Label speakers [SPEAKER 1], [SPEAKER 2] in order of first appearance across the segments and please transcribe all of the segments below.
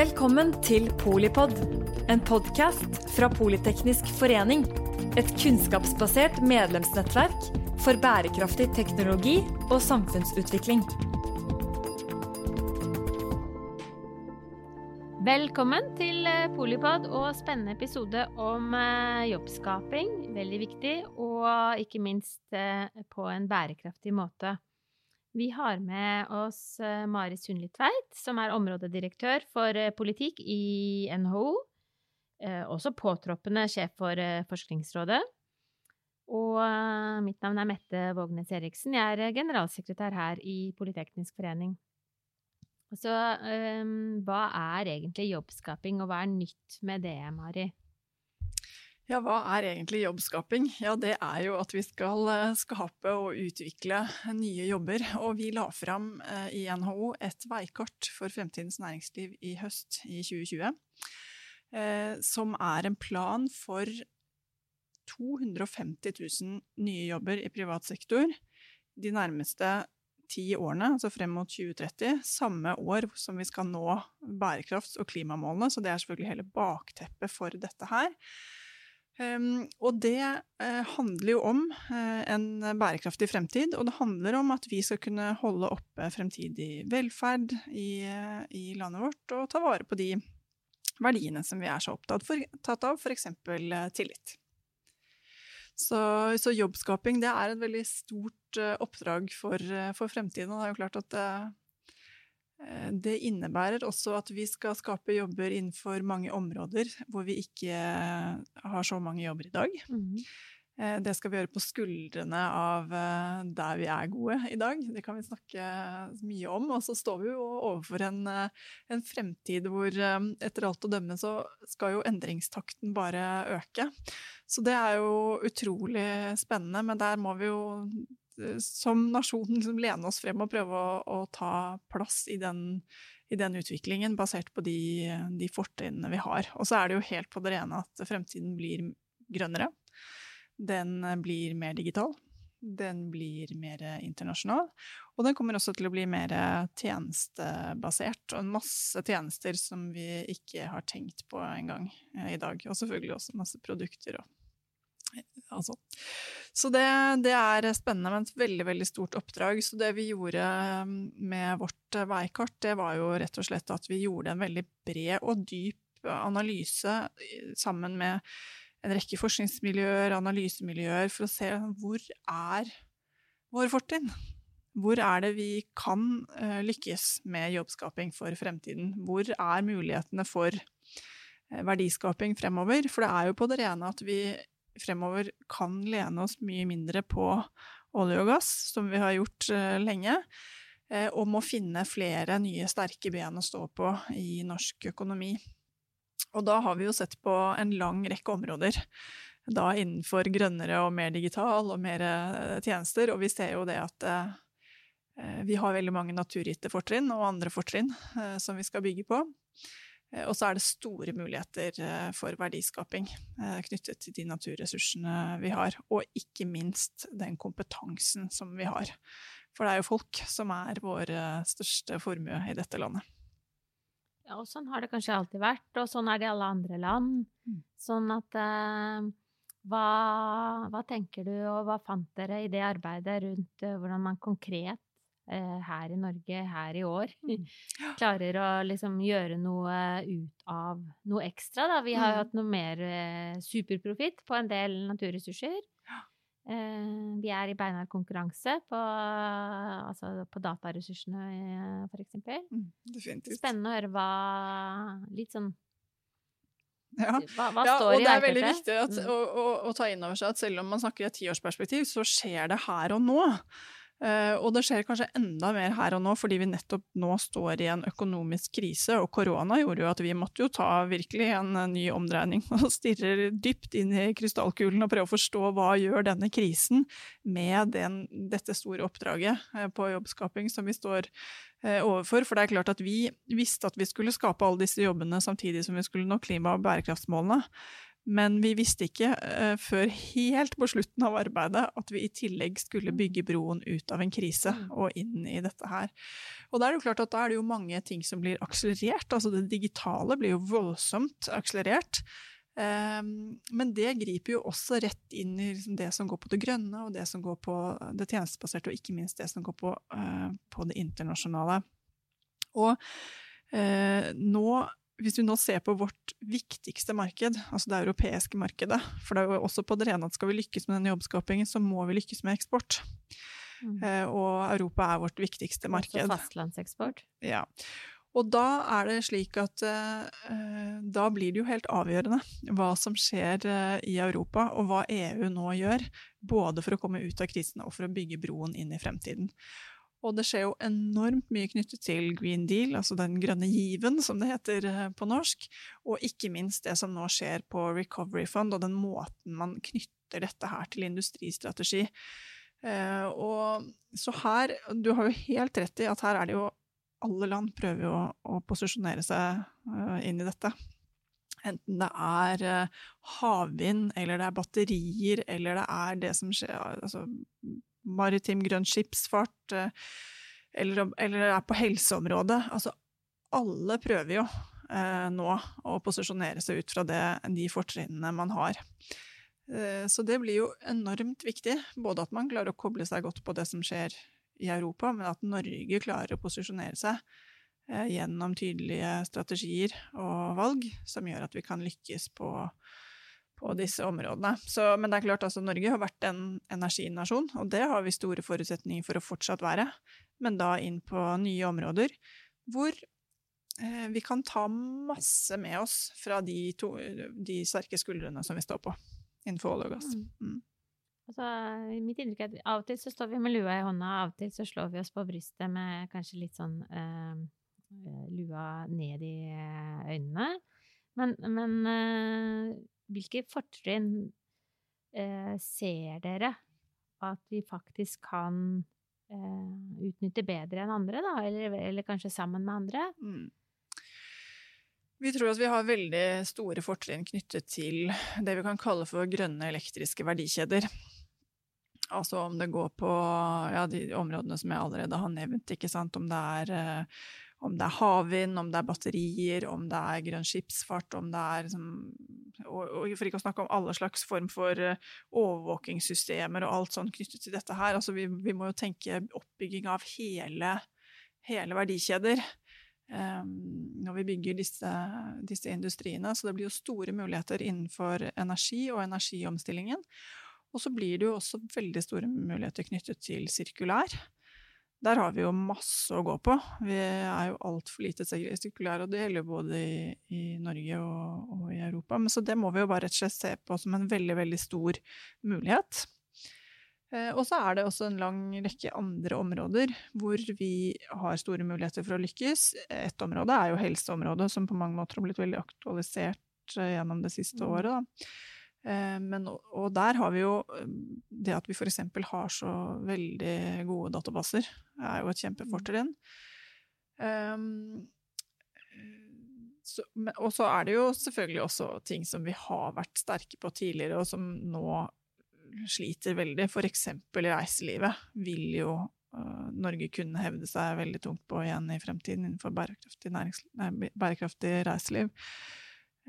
[SPEAKER 1] Velkommen til Polipod, en podkast fra Politeknisk forening. Et kunnskapsbasert medlemsnettverk for bærekraftig teknologi og samfunnsutvikling.
[SPEAKER 2] Velkommen til eh, Polipod og spennende episode om eh, jobbskaping. Veldig viktig, og ikke minst eh, på en bærekraftig måte. Vi har med oss eh, Mari Sundli Tveit, som er områdedirektør for eh, politikk i NHO. Eh, også påtroppende sjef for Forskningsrådet. Og mitt navn er Mette Vågnes Eriksen. Jeg er generalsekretær her i Politeknisk forening. Så hva er egentlig jobbskaping, og hva er nytt med det, Mari?
[SPEAKER 3] Ja, hva er egentlig jobbskaping? Ja, det er jo at vi skal eh, skape og utvikle nye jobber. Og vi la fram eh, i NHO et veikart for fremtidens næringsliv i høst i 2020. Eh, som er en plan for 250 000 nye jobber i privat sektor de nærmeste ti årene, altså frem mot 2030, samme år som vi skal nå bærekrafts- og klimamålene. Så det er selvfølgelig hele bakteppet for dette her. Um, og det uh, handler jo om uh, en bærekraftig fremtid, og det handler om at vi skal kunne holde oppe fremtidig velferd i, uh, i landet vårt, og ta vare på de verdiene som vi er så opptatt, for, av, f.eks. tillit. Så, så, jobbskaping det er et veldig stort oppdrag for, for fremtiden, og det er jo klart at det innebærer også at vi skal skape jobber innenfor mange områder hvor vi ikke har så mange jobber i dag. Mm. Det skal vi gjøre på skuldrene av der vi er gode i dag. Det kan vi snakke mye om. Og så står vi jo overfor en, en fremtid hvor etter alt å dømme så skal jo endringstakten bare øke. Så det er jo utrolig spennende, men der må vi jo som nasjon liksom lene oss frem og prøve å, å ta plass i den, i den, utviklingen, basert på de, de fortrinnene vi har. Og så er det jo helt på det rene at fremtiden blir grønnere. Den blir mer digital. Den blir mer internasjonal. Og den kommer også til å bli mer tjenestebasert. Og en masse tjenester som vi ikke har tenkt på engang eh, i dag. Og selvfølgelig også masse produkter og Altså. Så det, det, er spennende, men et veldig veldig stort oppdrag. Så det vi gjorde um, med vårt uh, veikart, det var jo rett og slett at vi gjorde en veldig bred og dyp analyse sammen med en rekke forskningsmiljøer, analysemiljøer, for å se hvor er vår fortrinn? Hvor er det vi kan uh, lykkes med jobbskaping for fremtiden? Hvor er mulighetene for uh, verdiskaping fremover? For det er jo på det rene at vi fremover kan lene oss mye mindre på olje og gass, som vi har gjort uh, lenge, uh, og må finne flere nye sterke ben å stå på i norsk økonomi. Og da har vi jo sett på en lang rekke områder. Da innenfor grønnere og mer digital og mer uh, tjenester, og vi ser jo det at vi har veldig mange naturgitte fortrinn og andre fortrinn som vi skal bygge på. Eh, og så er det store muligheter eh, for verdiskaping eh, knyttet til de naturressursene vi har, og ikke minst den kompetansen som vi har. For det er jo folk som er vår største formue i dette landet.
[SPEAKER 2] Ja, og sånn har det kanskje alltid vært, og sånn er det i alle andre land. Mm. Sånn at eh, hva, hva, tenker du, og hva fant dere i det arbeidet rundt hvordan man konkret her i Norge her i år. Mm. Klarer å liksom gjøre noe ut av noe ekstra, da. Vi har jo mm. hatt noe mer eh, superprofitt på en del naturressurser. Eh, vi er i beinhard konkurranse på, altså på dataressursene, for eksempel. Mm,
[SPEAKER 3] definitivt.
[SPEAKER 2] Spennende å høre hva Litt sånn
[SPEAKER 3] ja. Hva, hva ja, og det er veldig viktig at, å, å, å, ta inn over seg at selv om man snakker i et tiårsperspektiv, så skjer det her og nå. Uh, og det skjer kanskje enda mer her og nå, fordi vi nettopp nå står i en økonomisk krise, og korona gjorde jo at vi måtte jo ta virkelig en uh, ny omdreining og stirre dypt inn i krystallkulen og prøve å forstå hva gjør denne krisen med den, dette store oppdraget uh, på jobbskaping som vi står overfor. For det er klart at vi visste at vi skulle skape alle disse jobbene samtidig som vi skulle nå klima- og bærekraftsmålene. Men vi visste ikke uh, før helt på slutten av arbeidet at vi i tillegg skulle bygge broen ut av en krise mm. og inn i dette her. Og da er det jo klart at da er det jo mange ting som blir akselerert. Altså det digitale blir jo voldsomt akselerert. Um, men det griper jo også rett inn i liksom det som går på det grønne, og det som går på det tjenestebaserte, og ikke minst det som går på, uh, på det internasjonale. Og uh, nå hvis vi nå ser på vårt viktigste marked, altså det europeiske markedet For det er jo også på det rene at skal vi lykkes med denne jobbskapingen, så må vi lykkes med eksport. Mm. Eh, og Europa er vårt viktigste marked.
[SPEAKER 2] Også fastlandseksport.
[SPEAKER 3] Ja. Og da er det slik at eh, da blir det jo helt avgjørende hva som skjer eh, i Europa, og hva EU nå gjør. Både for å komme ut av krisen og for å bygge broen inn i fremtiden. Og det skjer jo enormt mye knyttet til Green Deal, altså den grønne given, som det heter eh, på norsk, og ikke minst det som nå skjer på Recovery Fund, og den måten man knytter dette her til industristrategi. Eh, og så her, du har jo helt rett i at her er det jo alle land prøver jo å, posisjonere seg uh, inn i dette. Enten det er havvind, eller det er batterier, eller det er det som skjer altså, maritim grønn skipsfart, eh, eller, eller er på helseområdet. Altså, alle prøver jo eh, nå å posisjonere seg ut fra det, de fortrinnene man har. Eh, så det blir jo enormt viktig, både at man klarer å koble seg godt på det som skjer i Europa, men at Norge klarer å posisjonere seg eh, gjennom tydelige strategier og valg som gjør at vi kan lykkes på på disse områdene. Så, men det er klart, altså, Norge har vært en energinasjon, og det har vi store forutsetninger for å fortsatt være. Men da inn på nye områder hvor eh, vi kan ta masse med oss fra de, to, de, sterke skuldrene som vi står på innenfor olje og gass. Mm. mm.
[SPEAKER 2] Altså, mitt inntrykk er at av og til så står vi med lua i hånda, av og til så slår vi oss på brystet med kanskje litt sånn eh, eh lua ned i eh, øynene. Men, men eh, hvilke fortrinn eh, ser dere at vi faktisk kan eh, utnytte bedre enn andre, da? Eller, eller, kanskje sammen med andre? Mm.
[SPEAKER 3] Vi tror at vi har veldig store fortrinn knyttet til det vi kan kalle for grønne elektriske verdikjeder. Altså om det går på ja, de områdene som jeg allerede har nevnt, ikke sant? om det er eh, om det er havvind, om det er batterier, om det er grønn skipsfart, om det er liksom, og, og, For ikke å snakke om alle slags form for uh, overvåkingssystemer og alt sånn knyttet til dette her. Altså vi, vi må jo tenke oppbygging av hele, hele verdikjeder um, når vi bygger disse, disse, industriene. Så det blir jo store muligheter innenfor energi og energiomstillingen. Og så blir det jo også veldig store muligheter knyttet til sirkulær. Der har vi jo masse å gå på. Vi er jo altfor lite sirkulære, og det gjelder både i, i Norge og, og, i Europa. Men så det må vi jo bare rett og slett se på som en veldig, veldig stor mulighet. Eh, og så er det også en lang rekke andre områder hvor vi har store muligheter for å lykkes. Et område er jo helseområdet, som på mange måter har blitt veldig aktualisert eh, gjennom det siste mm. året. Da. Eh, men, og der har vi jo eh, det at vi f.eks. har så veldig gode databaser, er jo et kjempefortrinn. Um, og så er det jo selvfølgelig også ting som vi har vært sterke på tidligere, og som nå sliter veldig. F.eks. reiselivet vil jo uh, Norge kunne hevde seg veldig tungt på igjen i fremtiden innenfor bærekraftig, nei, bærekraftig reiseliv.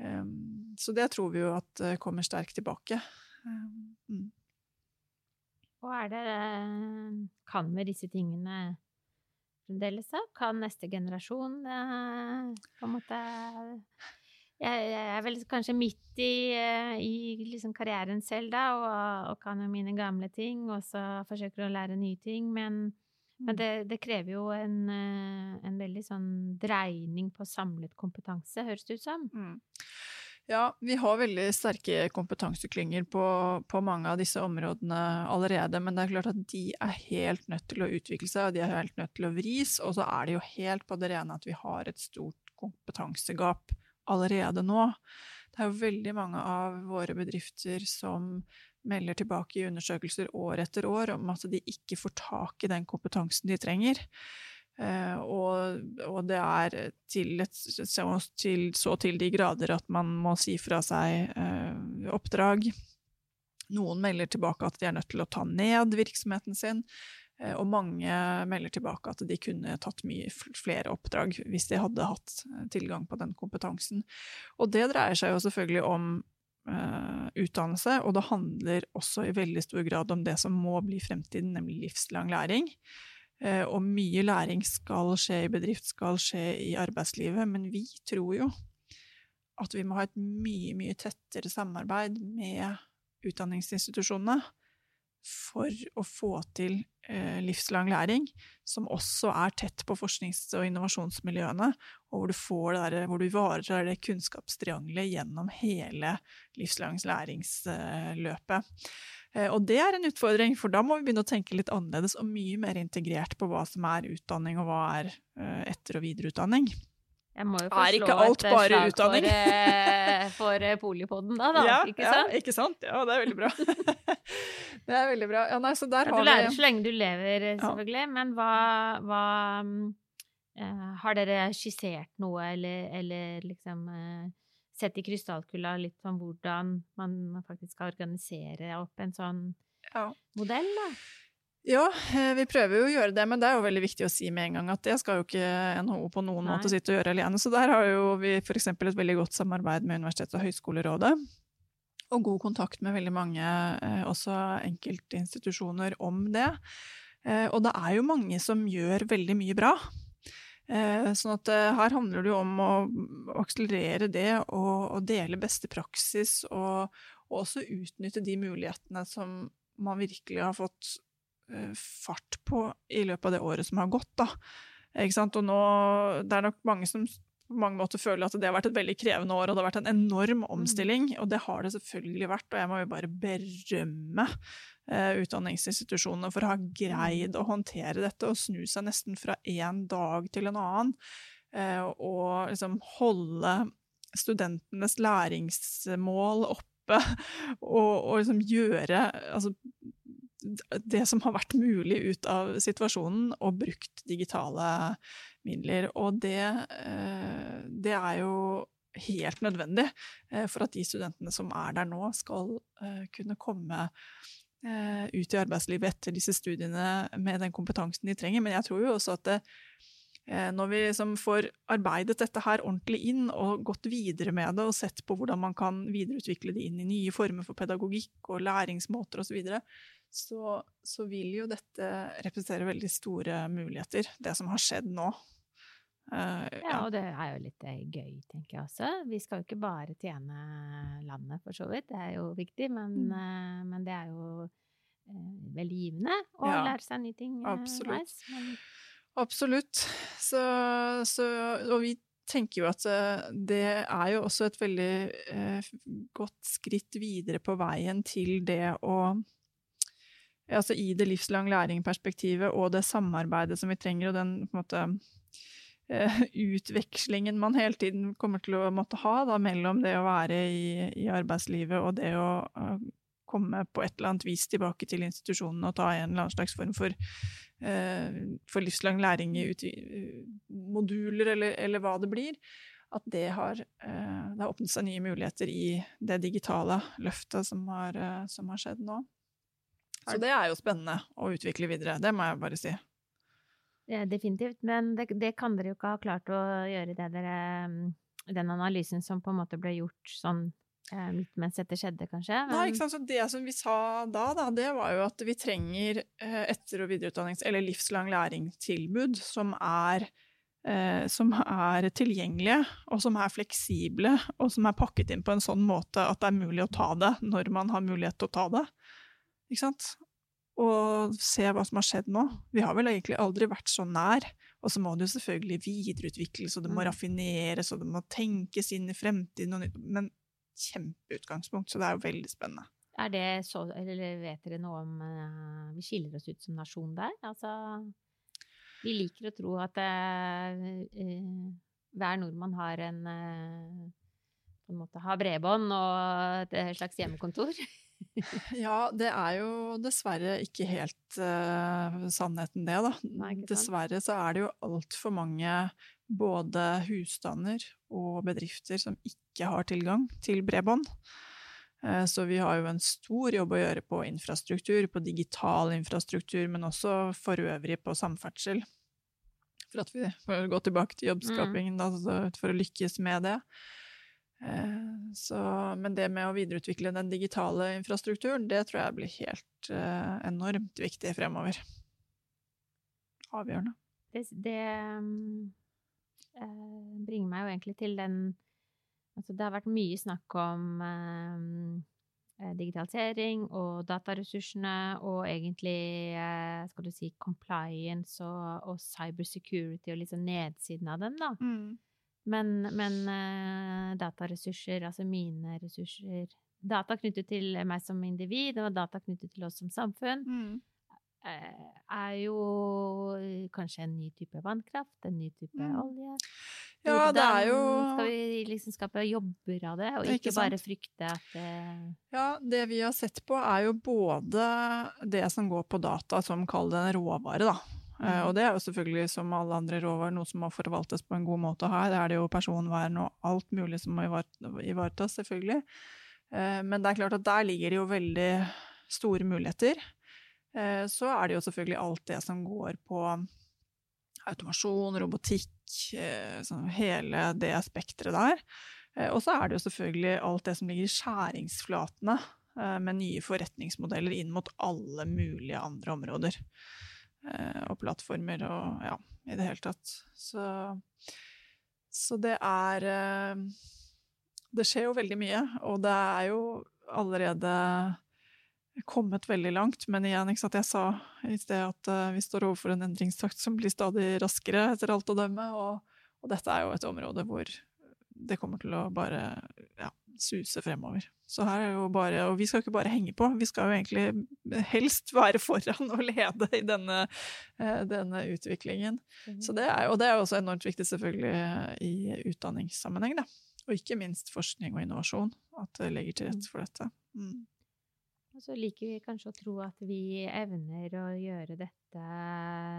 [SPEAKER 3] Ehm, så det tror vi jo at eh, kommer sterkt tilbake. Ehm, mm.
[SPEAKER 2] Og er det Kan vi disse tingene fremdeles, da? Kan neste generasjon eh, på en måte jeg, er vel kanskje midt i, eh, i liksom karrieren selv da, og, og, kan jo mine gamle ting, og så forsøker å lære nye ting, men men det, det, krever jo en, eh, en, veldig sånn dreining på samlet kompetanse, høres det ut som. Mm.
[SPEAKER 3] Ja, vi har veldig sterke kompetanseklynger på, på, mange av disse områdene allerede, men det er klart at de er helt nødt til å utvikle seg, og de er helt nødt til å vris. Og så er det jo helt på det rene at vi har et stort kompetansegap allerede nå. Det er jo veldig mange av våre bedrifter som melder tilbake i undersøkelser år etter år om at de ikke får tak i den kompetansen de trenger. Eh, og, og, det er til, et, til, så til de grader at man må si fra seg eh, oppdrag. Noen melder tilbake at de er nødt til å ta ned virksomheten sin. Eh, og mange melder tilbake at de kunne tatt mye flere oppdrag hvis de hadde hatt tilgang på den kompetansen. Og det dreier seg jo selvfølgelig om uh, utdannelse, og det handler også i veldig stor grad om det som må bli fremtiden, nemlig livslang læring. Uh, og mye læring skal skje i bedrift, skal skje i arbeidslivet, men vi tror jo at vi må ha et mye, mye tettere samarbeid med utdanningsinstitusjonene for å få til eh, livslang læring, som også er tett på forsknings- og innovasjonsmiljøene, og hvor du, får det der, hvor du ivaretar det kunnskapstriangelet gjennom hele livslangs læringsløpet. Eh, og det er en utfordring, for da må vi begynne å tenke litt annerledes og mye mer integrert på hva som er utdanning, og hva er eh, etter- og videreutdanning.
[SPEAKER 2] Jeg må jo få er ikke alt bare utdanning? For, for Polipodden da, da.
[SPEAKER 3] Ja,
[SPEAKER 2] ikke sant?
[SPEAKER 3] Ja, ikke sant? Ja, det er veldig bra. det er veldig bra. Ja, nei, så der
[SPEAKER 2] ja,
[SPEAKER 3] har
[SPEAKER 2] du lærer så lenge du lever, selvfølgelig. Men hva, hva uh, Har dere skissert noe, eller, eller liksom uh, sett i krystallkula litt om hvordan man faktisk skal organisere opp en sånn ja. modell, da?
[SPEAKER 3] Ja, eh, vi prøver jo å gjøre det, men det er jo veldig viktig å si med en gang at det skal jo ikke NHO på noen Nei. måte sitte og gjøre alene. Så der har jo vi f.eks. et veldig godt samarbeid med Universitets- og høgskolerådet. Og god kontakt med veldig mange, eh, også enkeltinstitusjoner, om det. Eh, og det er jo mange som gjør veldig mye bra. Sånn at her handler det jo om å akselerere det og, og dele beste praksis, og, og, også utnytte de mulighetene som man virkelig har fått fart på i løpet av det året som har gått. Da. Ikke sant? Og nå, det er nok mange som på mange måter føler at det har vært et veldig krevende år, og det har vært en enorm mm. omstilling. Og det har det selvfølgelig vært, og jeg må jo bare berømme eh, utdanningsinstitusjonene for å ha greid å håndtere dette og snu seg nesten fra én dag til en annen. Eh, og liksom holde studentenes læringsmål oppe, og, og liksom gjøre altså, det som har vært mulig ut av situasjonen, og brukt digitale midler. Og det, eh, det er jo helt nødvendig eh, for at de studentene som er der nå, skal eh, kunne komme ut i arbeidslivet etter disse studiene med den kompetansen de trenger. Men jeg tror jo også at det, når vi liksom får arbeidet dette her ordentlig inn og gått videre med det og sett på hvordan man kan videreutvikle det inn i nye former for pedagogikk og læringsmåter osv., så, videre, så, så vil jo dette representere veldig store muligheter, det som har skjedd nå.
[SPEAKER 2] Uh, ja. ja. og det er jo litt eh, gøy, tenker jeg også. Vi skal jo ikke bare tjene landet, for så vidt. Det er jo viktig, men, mm. uh, men det er jo uh, veldig givende å ja, lære seg nye ting.
[SPEAKER 3] Absolutt. Men... Absolutt. Så, så, og vi tenker jo at det er jo også et veldig godt skritt videre på veien til det å Altså i det livslang læring-perspektivet og det samarbeidet som vi trenger, og den måte Eh, utvekslingen man hele tiden kommer til å måtte ha da, mellom det å være i, i arbeidslivet og det å komme på et eller annet vis tilbake til institusjonen og ta en eller annen slags form for, uh, for livslang læring i moduler, eller, eller, hva det blir. At det har, det har åpnet seg nye muligheter i det digitale løftet som har, som har skjedd nå. Så det er jo spennende å utvikle videre, det må jeg bare si.
[SPEAKER 2] Ja, definitivt. Men det, det, kan dere jo ikke ha klart å gjøre, det dere mm, Den analysen som på en måte ble gjort sånn eh, midt mens dette skjedde, kanskje?
[SPEAKER 3] Men... Nei, ikke sant. Så det som vi sa da, da, det var jo at vi trenger eh, etter- og videreutdannings- eller livslang læringstilbud som er eh, som er tilgjengelige, og som er fleksible, og som er pakket inn på en sånn måte at det er mulig å ta det når man har mulighet til å ta det. Ikke sant? og se hva som har skjedd nå. Vi har vel egentlig aldri vært så nær. Og så må det jo selvfølgelig videreutvikles, og det må mm. raffineres, og det må tenkes inn i fremtiden. Men kjempeutgangspunkt, så det er jo veldig spennende.
[SPEAKER 2] Er det så, eller vet dere noe om uh, Vi skiller oss ut som nasjon der? Altså Vi liker å tro at uh, uh, hver nordmann har en på en måte har bredbånd og et slags hjemmekontor.
[SPEAKER 3] ja, det er jo dessverre ikke helt uh, sannheten, det, da.
[SPEAKER 2] Nei,
[SPEAKER 3] dessverre så er det jo altfor mange både husstander og bedrifter som ikke har tilgang til bredbånd. Eh, Så vi har jo en stor jobb å gjøre på infrastruktur, på digital infrastruktur, men også for øvrig på samferdsel. For at vi får gå tilbake til jobbskapingen, da, for å lykkes med det. Eh, Så, men det med å videreutvikle den digitale infrastrukturen, det tror jeg blir helt eh, enormt viktig fremover. Avgjørende.
[SPEAKER 2] Det, det eh, bringer meg jo egentlig til den Altså, det har vært mye snakk om um, eh, digitalisering og dataressursene, og egentlig, eh, skal du si, compliance og, og cybersecurity og liksom nedsiden av dem, da. Men, men eh, dataressurser, altså mine ressurser Data knyttet til meg som individ, og data knyttet til oss som samfunn,
[SPEAKER 3] Mm.
[SPEAKER 2] eh, er jo kanskje en ny type vannkraft, en ny type
[SPEAKER 3] Mm.
[SPEAKER 2] olje.
[SPEAKER 3] Ja, det er jo
[SPEAKER 2] Hvordan Skal vi liksom skape jobber av det, og
[SPEAKER 3] Ikke
[SPEAKER 2] ikke bare frykte at det
[SPEAKER 3] Ja, det vi har sett på er jo både det som går på data, som kaller det en råvare, da. Eh,
[SPEAKER 2] Mhm.
[SPEAKER 3] Og det er jo selvfølgelig som alle andre råvarer noe som må forvaltes på en god måte. Her er det jo personvern og alt mulig som må ivar- ivaretas, selvfølgelig. Eh, Men det er klart at der ligger det jo veldig store muligheter. Eh, Så er det jo selvfølgelig alt det som går på automasjon, robotikk, sånn hele det spekteret der. Og så er det jo selvfølgelig alt det som ligger i skjæringsflatene med nye forretningsmodeller inn mot alle mulige andre områder. Eh, Og plattformer og ja, i det hele tatt. Så, så det er eh, Det skjer jo veldig mye, og det er jo allerede kommet veldig langt, men igjen, ikke sant, jeg sa i sted at eh, vi står overfor en endringstakt som blir stadig raskere, etter alt å dømme, og, og dette er jo et område hvor det kommer til å bare suse fremover. Så her er jo bare, Og vi skal ikke bare henge på, vi skal jo egentlig helst være foran og lede i denne, eh, denne utviklingen. Så det er, og det er jo også enormt viktig selvfølgelig i utdanningssammenheng, da. Og ikke minst forskning og innovasjon, at det legger til rette for dette. Mm.
[SPEAKER 2] Og så liker vi kanskje å tro at vi evner å gjøre dette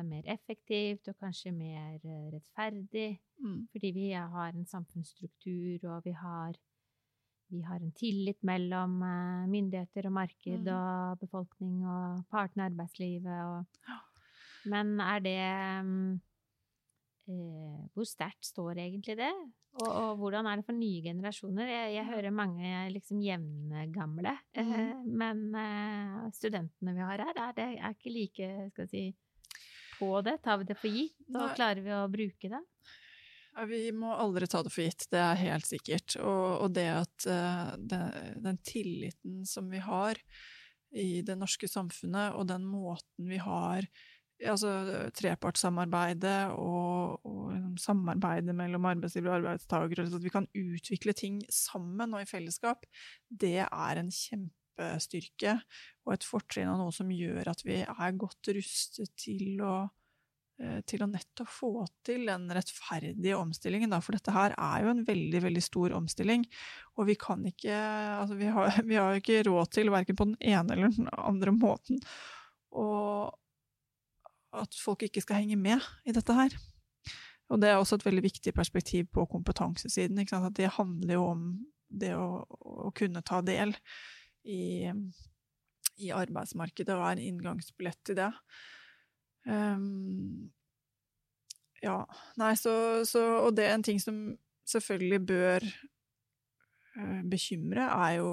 [SPEAKER 2] mer effektivt og kanskje mer eh, rettferdig,
[SPEAKER 3] Mm.
[SPEAKER 2] fordi vi har en samfunnsstruktur, og vi har, vi har en tillit mellom eh, myndigheter og marked
[SPEAKER 3] Mm.
[SPEAKER 2] og befolkning og partene i arbeidslivet og Men er det mm, eh, Hvor sterkt står egentlig det? Og, og hvordan er det for nye generasjoner? Jeg, jeg hører mange liksom jevngamle, eh,
[SPEAKER 3] Mhm.
[SPEAKER 2] men eh, studentene vi har her, er, det, er ikke like skal jeg si, på det. Tar vi det for gitt, og klarer vi å bruke det?
[SPEAKER 3] Ja, vi må aldri ta det for gitt, det er helt sikkert. Og, og det at uh, den, den tilliten som vi har i det norske samfunnet, og den måten vi har altså trepartssamarbeidet og, og samarbeidet mellom arbeidsgiver og arbeidstaker, at vi kan utvikle ting sammen og i fellesskap, det er en kjempestyrke og et fortrinn og noe som gjør at vi er godt rustet til å eh, til å nettopp få til den rettferdige omstillingen, da, for dette her er jo en veldig, veldig stor omstilling, og vi kan ikke, altså vi har, vi har ikke råd til, hverken på den ene eller den andre måten, og at folk ikke skal henge med i dette her. Og det er også et veldig viktig perspektiv på kompetansesiden, at det handler jo om det å, å kunne ta del i, i arbeidsmarkedet og en inngangsbillett til det. Um, ja, nei, så, så Og det er en ting som selvfølgelig bør eh, bekymre, er jo,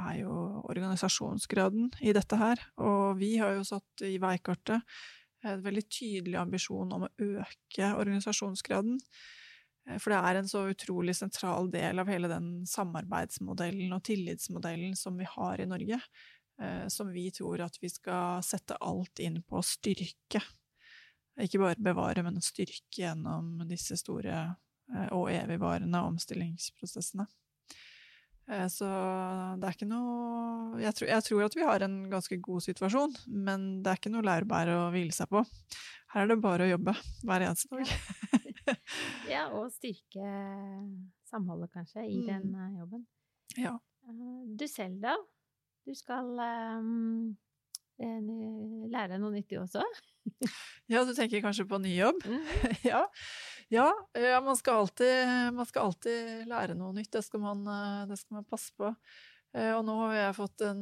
[SPEAKER 3] er jo organisasjonsgraden i dette her. Og vi har jo satt i veikartet en veldig tydelig ambisjon om å øke organisasjonsgraden. Eh, For det er en så utrolig sentral del av hele den samarbeidsmodellen og tillitsmodellen som vi har i Norge, som vi tror at vi skal sette alt inn på å styrke. Ikke bare bevare, men å styrke gjennom disse store eh, og evigvarende omstillingsprosessene. Eh, Så det er ikke noe jeg tror, jeg tror at vi har en ganske god situasjon, men det er ikke noe laurbær å hvile seg på. Her er det bare å jobbe hver eneste dag.
[SPEAKER 2] Ja, og styrke samholdet, kanskje, i
[SPEAKER 3] Mm.
[SPEAKER 2] den eh, jobben.
[SPEAKER 3] Ja.
[SPEAKER 2] Eh, Du selv, da? Du skal um, lære noe nyttig også?
[SPEAKER 3] ja, du tenker kanskje på ny jobb?
[SPEAKER 2] Mm.
[SPEAKER 3] ja. Ja, ja man, skal alltid, man, skal alltid, lære noe nytt. Det skal man, det skal man passe på. Og nå har jeg fått en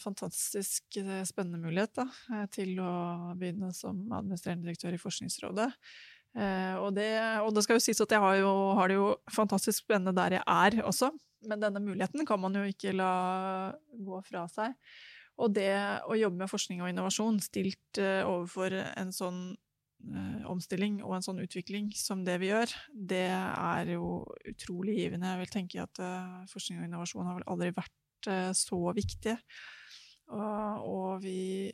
[SPEAKER 3] fantastisk spennende mulighet da, til å begynne som administrerende direktør i Forskningsrådet. Eh, og, det, og, det, skal jo sies at jeg har, jo, har, det jo fantastisk spennende der jeg er også, men denne muligheten kan man jo ikke la gå fra seg. Og det å jobbe med forskning og innovasjon stilt uh, overfor en sånn uh, omstilling og en sånn utvikling som det vi gjør, det er jo utrolig givende. Jeg vil tenke at uh, forskning og innovasjon har vel aldri vært så viktig. Og, vi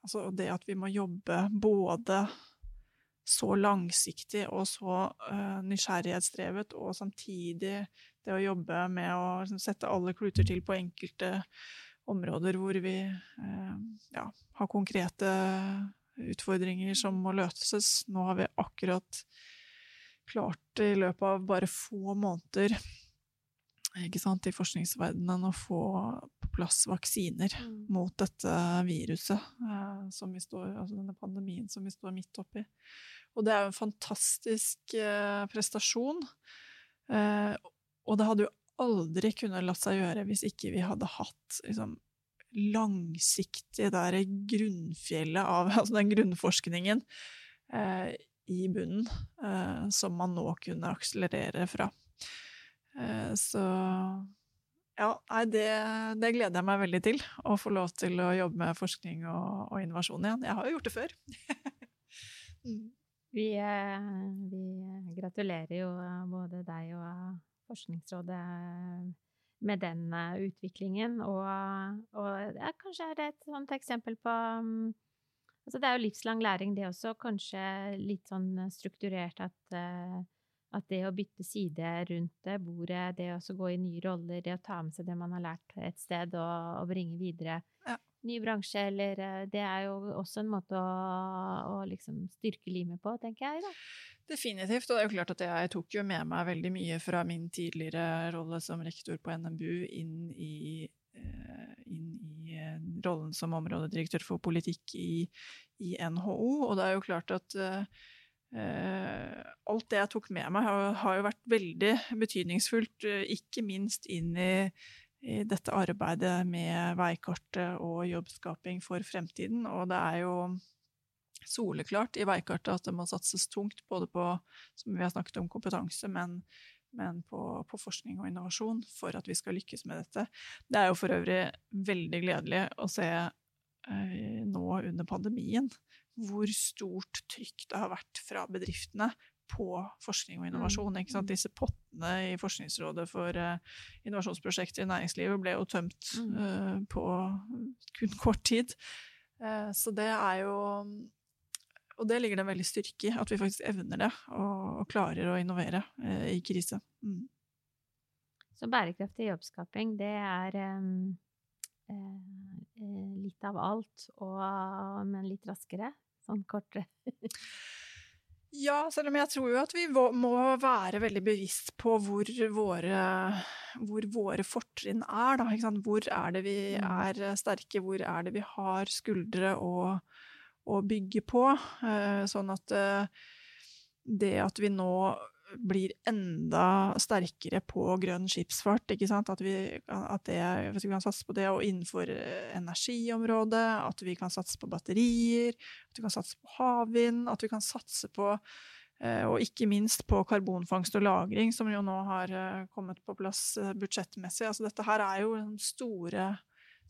[SPEAKER 3] Altså det at vi må jobbe både så langsiktig og så nysgjerrighetsdrevet, og samtidig det å jobbe med å liksom, sette alle kluter til på enkelte områder hvor vi eh, ja, har konkrete utfordringer som må løses. Nå har vi akkurat klart i løpet av bare få måneder sant, i forskningsverdenen å få på plass vaksiner mm. mot dette viruset, eh, som vi står, altså denne pandemien som vi står midt oppi. Og det er jo en fantastisk eh, prestasjon. Eh, og det hadde jo aldri kunnet latt seg gjøre hvis ikke vi hadde hatt liksom, langsiktig der grunnfjellet av altså den grunnforskningen eh, i bunnen, eh, som man nå kunne akselerere fra. Eh, så ja, nei, det, det, gleder jeg meg veldig til. Å få lov til å jobbe med forskning og, og innovasjon igjen. Jeg har jo gjort det før.
[SPEAKER 2] mm. Vi, eh, vi, gratulerer jo både deg og Forskningsrådet med den eh, utviklingen, og, og ja, kanskje er det et sånt eksempel på mm, Altså det er jo livslang læring, det også, kanskje litt sånn strukturert at, eh, at det å bytte side rundt det bordet, det å gå i nye roller, det å ta med seg det man har lært et sted og, og bringe videre. Ja ny bransje, eller eh, Det er jo også en måte å, å liksom styrke limet på, tenker jeg. da.
[SPEAKER 3] Definitivt, og det er jo klart at jeg tok jo med meg veldig mye fra min tidligere rolle som rektor på NMBU inn i, eh, inn i eh, rollen som områdedirektør for politikk i, i, NHO. Og det er jo klart at uh, alt det jeg tok med meg, har, har jo vært veldig betydningsfullt, ikke minst inn i i dette arbeidet med veikartet og jobbskaping for fremtiden. Og det er jo soleklart i veikartet at det må satses tungt både på som vi har snakket om, kompetanse, men, men på, på, forskning og innovasjon for at vi skal lykkes med dette. Det er jo for øvrig veldig gledelig å se eh, nå under pandemien hvor stort trykk det har vært fra bedriftene på forskning og innovasjon. Mm. mm. Disse pottene i Forskningsrådet for uh, innovasjonsprosjekter i næringslivet ble jo tømt uh, på kun kort tid. Uh, så det er jo Og det ligger det en veldig styrke i, at vi faktisk evner det og, og klarer å innovere i krise. Mm.
[SPEAKER 2] Så bærekraftig jobbskaping, det er um, litt av alt, og, men litt raskere? Sånn kortere?
[SPEAKER 3] Ja, selv om jeg tror jo at vi må være veldig bevisst på hvor våre, hvor våre fortrinn er. Da, hvor er det vi mm. er sterke, hvor er det vi har skuldre å, å bygge på? Eh, sånn at eh, det at vi nå blir enda sterkere på grønn skipsfart. At vi, at det, vi, kan satse på det og innenfor eh, energiområdet, at vi kan satse på batterier, at vi kan satse på havvind, at vi kan satse på eh, og ikke minst på karbonfangst og -lagring, som jo nå har eh, kommet på plass budsjettmessig. Altså dette her er jo store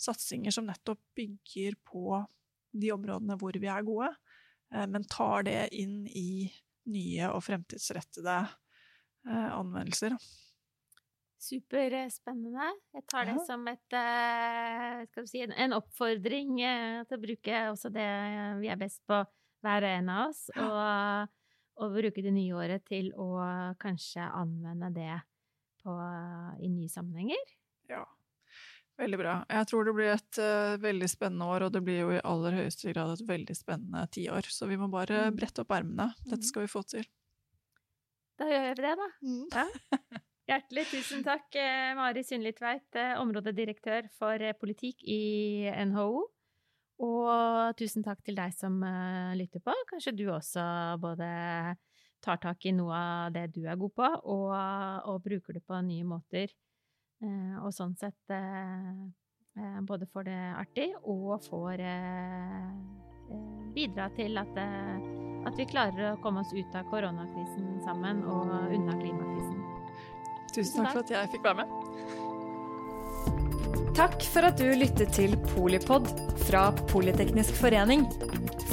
[SPEAKER 3] satsinger som nettopp bygger på de områdene hvor vi er gode, men tar det inn i nye og fremtidsrettede eh, anvendelser.
[SPEAKER 2] Superspennende. Jeg tar det ja. som et, eh, si, en oppfordring eh, til å bruke også det vi er best på, hver og en av oss, ja. og, og, bruke det nye året til å kanskje anvende det på, i nye sammenhenger.
[SPEAKER 3] Ja. Veldig bra. Jeg tror det blir et uh, veldig spennende år, og det blir jo i aller høyeste grad et veldig spennende tiår. Så vi må bare mm. brette opp ermene. Dette mm. skal vi få til.
[SPEAKER 2] Da gjør vi det, da. Mm. Ja. Hjertelig tusen takk, eh, Mari Sundli Tveit, eh, områdedirektør for politikk i NHO. Og tusen takk til deg som lytter på. Kanskje du også både tar tak i noe av det du er god på, og, og bruker det på nye måter. Og sånn sett både får det artig og får bidra til at, at vi klarer å komme oss ut av koronakrisen sammen og unna klimakrisen.
[SPEAKER 3] Tusen takk for at jeg fikk være med.
[SPEAKER 1] Takk for at du lyttet til Polipod fra Politeknisk forening.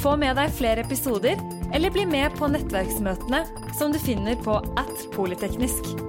[SPEAKER 1] Få med deg flere episoder, eller bli med på nettverksmøtene som du finner på at polyteknisk.